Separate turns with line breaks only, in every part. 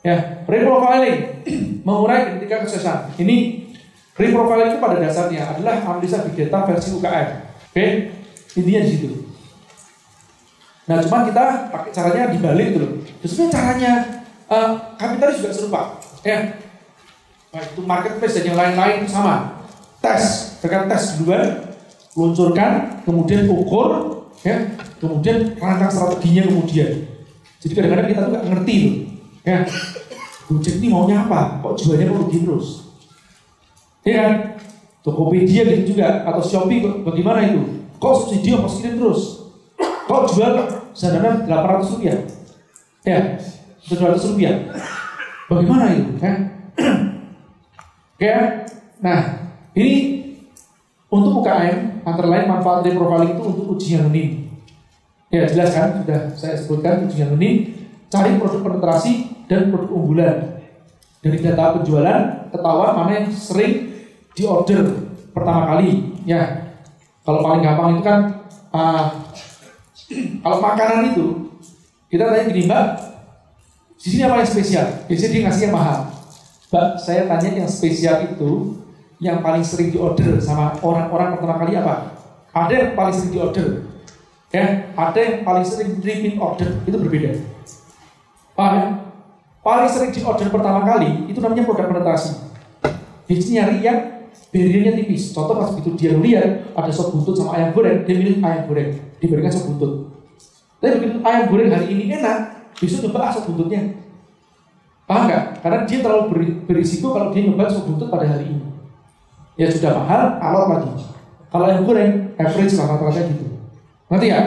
Ya, reprofiling mengurai ketika kesuksesan. Ini reprofiling itu pada dasarnya adalah analisa big data versi UKM. Oke, intinya di situ. Nah, cuma kita pakai caranya dibalik loh. Sebenarnya caranya uh, kapitalis juga serupa. Ya, baik itu marketplace dan yang lain-lain sama. Tes, dengan tes duluan, luncurkan, kemudian ukur, ya, kemudian rancang strateginya kemudian. Jadi kadang-kadang kita tuh gak ngerti loh. Ya, Gojek ini maunya apa? Kok jualnya kok begini terus? Ya kan? Tokopedia gitu juga atau Shopee bagaimana itu? Kok subsidi apa segini terus? Kok jual sadaran 800 rupiah? Ya, 700 rupiah. Bagaimana itu? Ya? ya? Nah, ini untuk UKM antara lain manfaat dari profiling itu untuk uji yang ini. Ya jelas kan, sudah saya sebutkan uji yang ini cari produk penetrasi dan produk unggulan. Dari data penjualan, ketahuan mana yang sering di order pertama kali. Ya, kalau paling gampang itu kan, uh, kalau makanan itu, kita tanya gini mbak, di sini apa yang spesial? Biasanya dia ngasih yang mahal. Mbak, saya tanya yang spesial itu, yang paling sering di order sama orang-orang pertama kali apa? Ada yang paling sering di order, ya, ada yang paling sering repeat order, itu berbeda. Paham ya? Paling sering di order pertama kali itu namanya produk penetrasi. Biasanya yang barriernya tipis. Contoh pas begitu dia lihat ada sop buntut sama ayam goreng, dia milih ayam goreng diberikan sop buntut. Tapi begitu ayam goreng hari ini enak, besok coba sop buntutnya. Paham nggak? Karena dia terlalu beri, berisiko kalau dia nyoba sop buntut pada hari ini. Ya sudah mahal, alot lagi. Kalau ayam goreng, average lah rata-rata gitu. Nanti ya?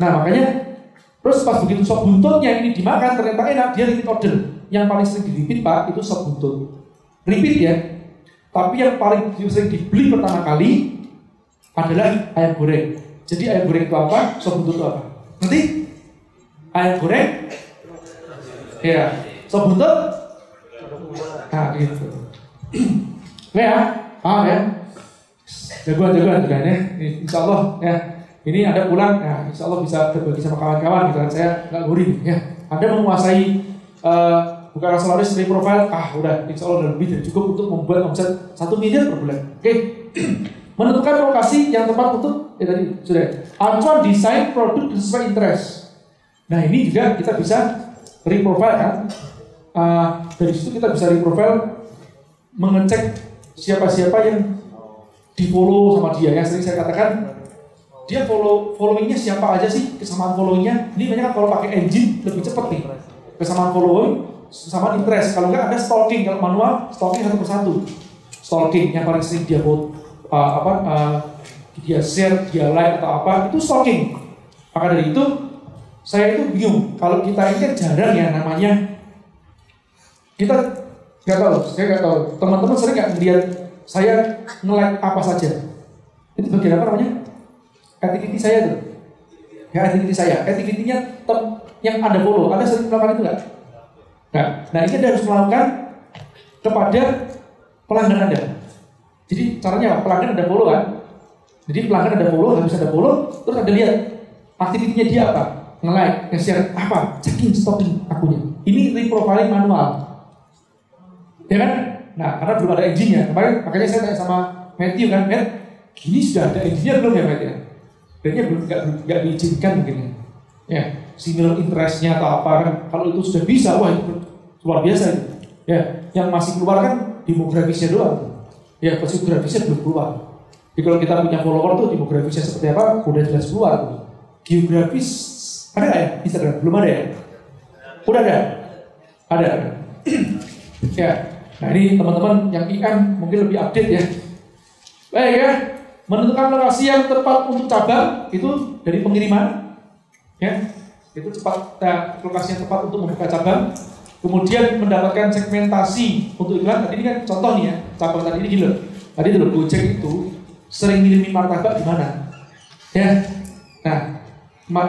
Nah makanya Terus pas begitu sop buntutnya ini dimakan ternyata enak, dia repeat order. Yang paling sering di repeat pak itu sop buntut. Ya. Tapi yang paling sering dibeli pertama kali adalah ayam goreng. Jadi ayam goreng itu apa? Sop itu apa? Nanti ayam goreng? Ya. Sop buntut? Nah gitu. Nah ya, paham ya? Jagoan-jagoan juga ya. Insya Allah ya ini Anda pulang, ya, insya Allah bisa berbagi sama kawan-kawan gitu kan. Saya nggak gurih ya. Anda menguasai uh, bukan selalu dari profile, ah udah insya Allah udah lebih dari cukup untuk membuat omset satu miliar per bulan. Oke, okay. menentukan lokasi yang tepat untuk ya tadi sudah. Acuan desain produk sesuai interest. Nah ini juga kita bisa reprofile kan. Uh, dari situ kita bisa reprofile mengecek siapa-siapa yang di follow sama dia. Yang sering saya katakan dia follow followingnya siapa aja sih kesamaan followingnya ini banyak kan kalau pakai engine lebih cepat nih kesamaan following kesamaan interest kalau enggak ada stalking kalau manual stalking satu persatu stalking yang paling sering dia vote uh, apa uh, dia share dia like atau apa itu stalking maka dari itu saya itu bingung kalau kita ini kan jarang ya namanya kita nggak tahu saya nggak tahu teman-teman sering nggak melihat saya nge-like apa saja itu bagian apa namanya activity saya tuh. Ya activity saya. Activity-nya yang Anda follow. Anda sering melakukan itu nggak? Nah, nah ini harus melakukan kepada pelanggan Anda. Jadi caranya? Pelanggan Anda follow kan? Jadi pelanggan Anda follow, habis Anda follow, terus Anda lihat aktivitinya dia apa? Nge-like, nge-share apa? Checking, stopping akunnya. Ini reprofiling manual. Ya kan? Nah, karena belum ada engine-nya. Kemarin makanya saya tanya sama Matthew kan, Matt, gini sudah ada engine-nya belum ya Matt ya? Kayaknya belum nggak diizinkan mungkin ya. Ya, similar interestnya atau apa kan? Kalau itu sudah bisa, wah itu luar biasa itu. Ya, yang masih keluar kan demografisnya doang. Ya, psikografisnya belum keluar. Jadi kalau kita punya follower tuh demografisnya seperti apa, udah jelas keluar. Tuh. Geografis ada nggak ya Instagram? Belum ada ya? Udah ada? Ada. ya. Nah ini teman-teman yang IM mungkin lebih update ya. Baik ya, menentukan lokasi yang tepat untuk cabang itu dari pengiriman ya itu cepat nah, lokasi yang tepat untuk membuka cabang. Kemudian mendapatkan segmentasi untuk iklan. Tadi ini kan contoh nih ya cabang tadi ini gila. Tadi itu Gojek itu sering ngirimin martabak di mana? Ya nah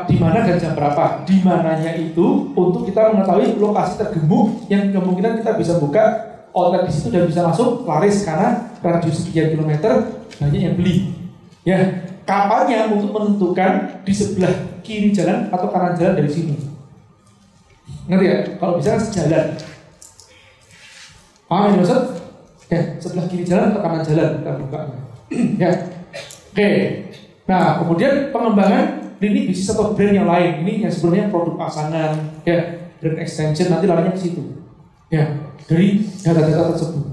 di mana dan jam berapa? Di mananya itu untuk kita mengetahui lokasi tergemuk yang kemungkinan kita bisa buka. Outlet di situ dan bisa masuk laris karena radius sekian kilometer banyak yang beli. Ya, kapannya untuk menentukan di sebelah kiri jalan atau kanan jalan dari sini. Ngerti ya? Kalau bisa sejalan. Paham ya maksud? Ya, sebelah kiri jalan ke kanan jalan kita buka. ya. Oke. Nah, kemudian pengembangan lini bisnis atau brand yang lain. Ini yang sebenarnya produk pasangan, ya, brand extension nanti larinya ke situ. Ya, dari data-data tersebut.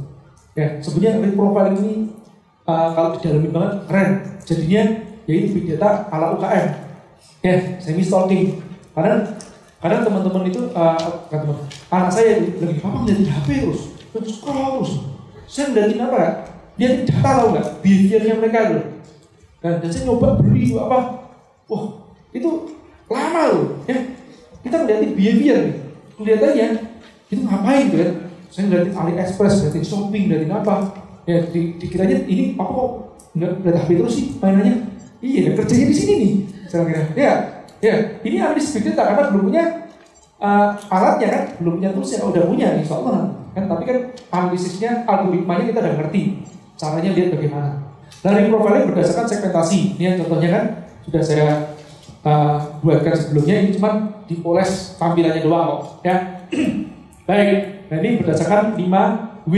Ya, sebenarnya profile ini uh, kalau didalami banget keren. Jadinya yaitu big data ala UKM. Ya, semi stalking. Karena karena teman-teman itu uh, teman anak saya lagi apa ngeliatin HP terus, terus scroll terus. Saya ngeliatin apa? Dia data tahu nggak behaviornya mereka itu. Dan, dan saya nyoba beli apa? Wah, itu lama loh. Ya, kita ngeliatin behavior nih. Kelihatannya itu ngapain ya? Saya ngeliatin AliExpress, ngeliatin shopping, ngeliatin apa? Ya, di, dikiranya ini apa kok nggak ngeliat HP terus sih mainannya? Iya, kerjanya di sini nih. Saya kira. Ya, ya. Ini big data karena belum punya uh, alatnya kan, belum punya toolsnya. Udah punya nih, soalnya kan. Tapi kan analisisnya, algoritmanya kita udah ngerti. Caranya lihat bagaimana. Dari profiling berdasarkan segmentasi. Ini yang contohnya kan sudah saya uh, buatkan sebelumnya. Ini cuma dipoles tampilannya doang kok. Ya. Baik. Nah ini berdasarkan 5W.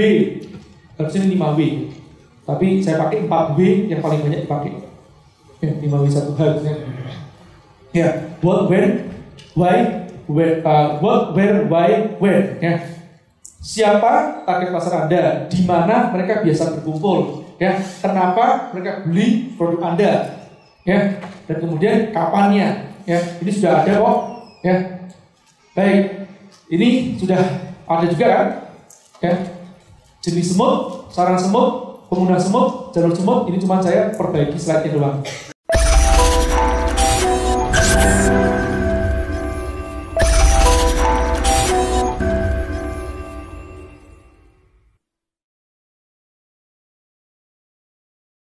Harusnya 5W. Tapi saya pakai 4W yang paling banyak dipakai. Ya, 5W satu hal. Ya, what, when, why, where, uh, what, where, why, when. Ya. Siapa target pasar Anda? Di mana mereka biasa berkumpul? Ya, kenapa mereka beli produk Anda? Ya, dan kemudian kapannya? Ya, ini sudah ada kok. Ya, baik. Ini sudah ada juga kan? Ya, jenis semut, sarang semut, pengguna semut, jalur semut. Ini cuma saya perbaiki slide-nya doang.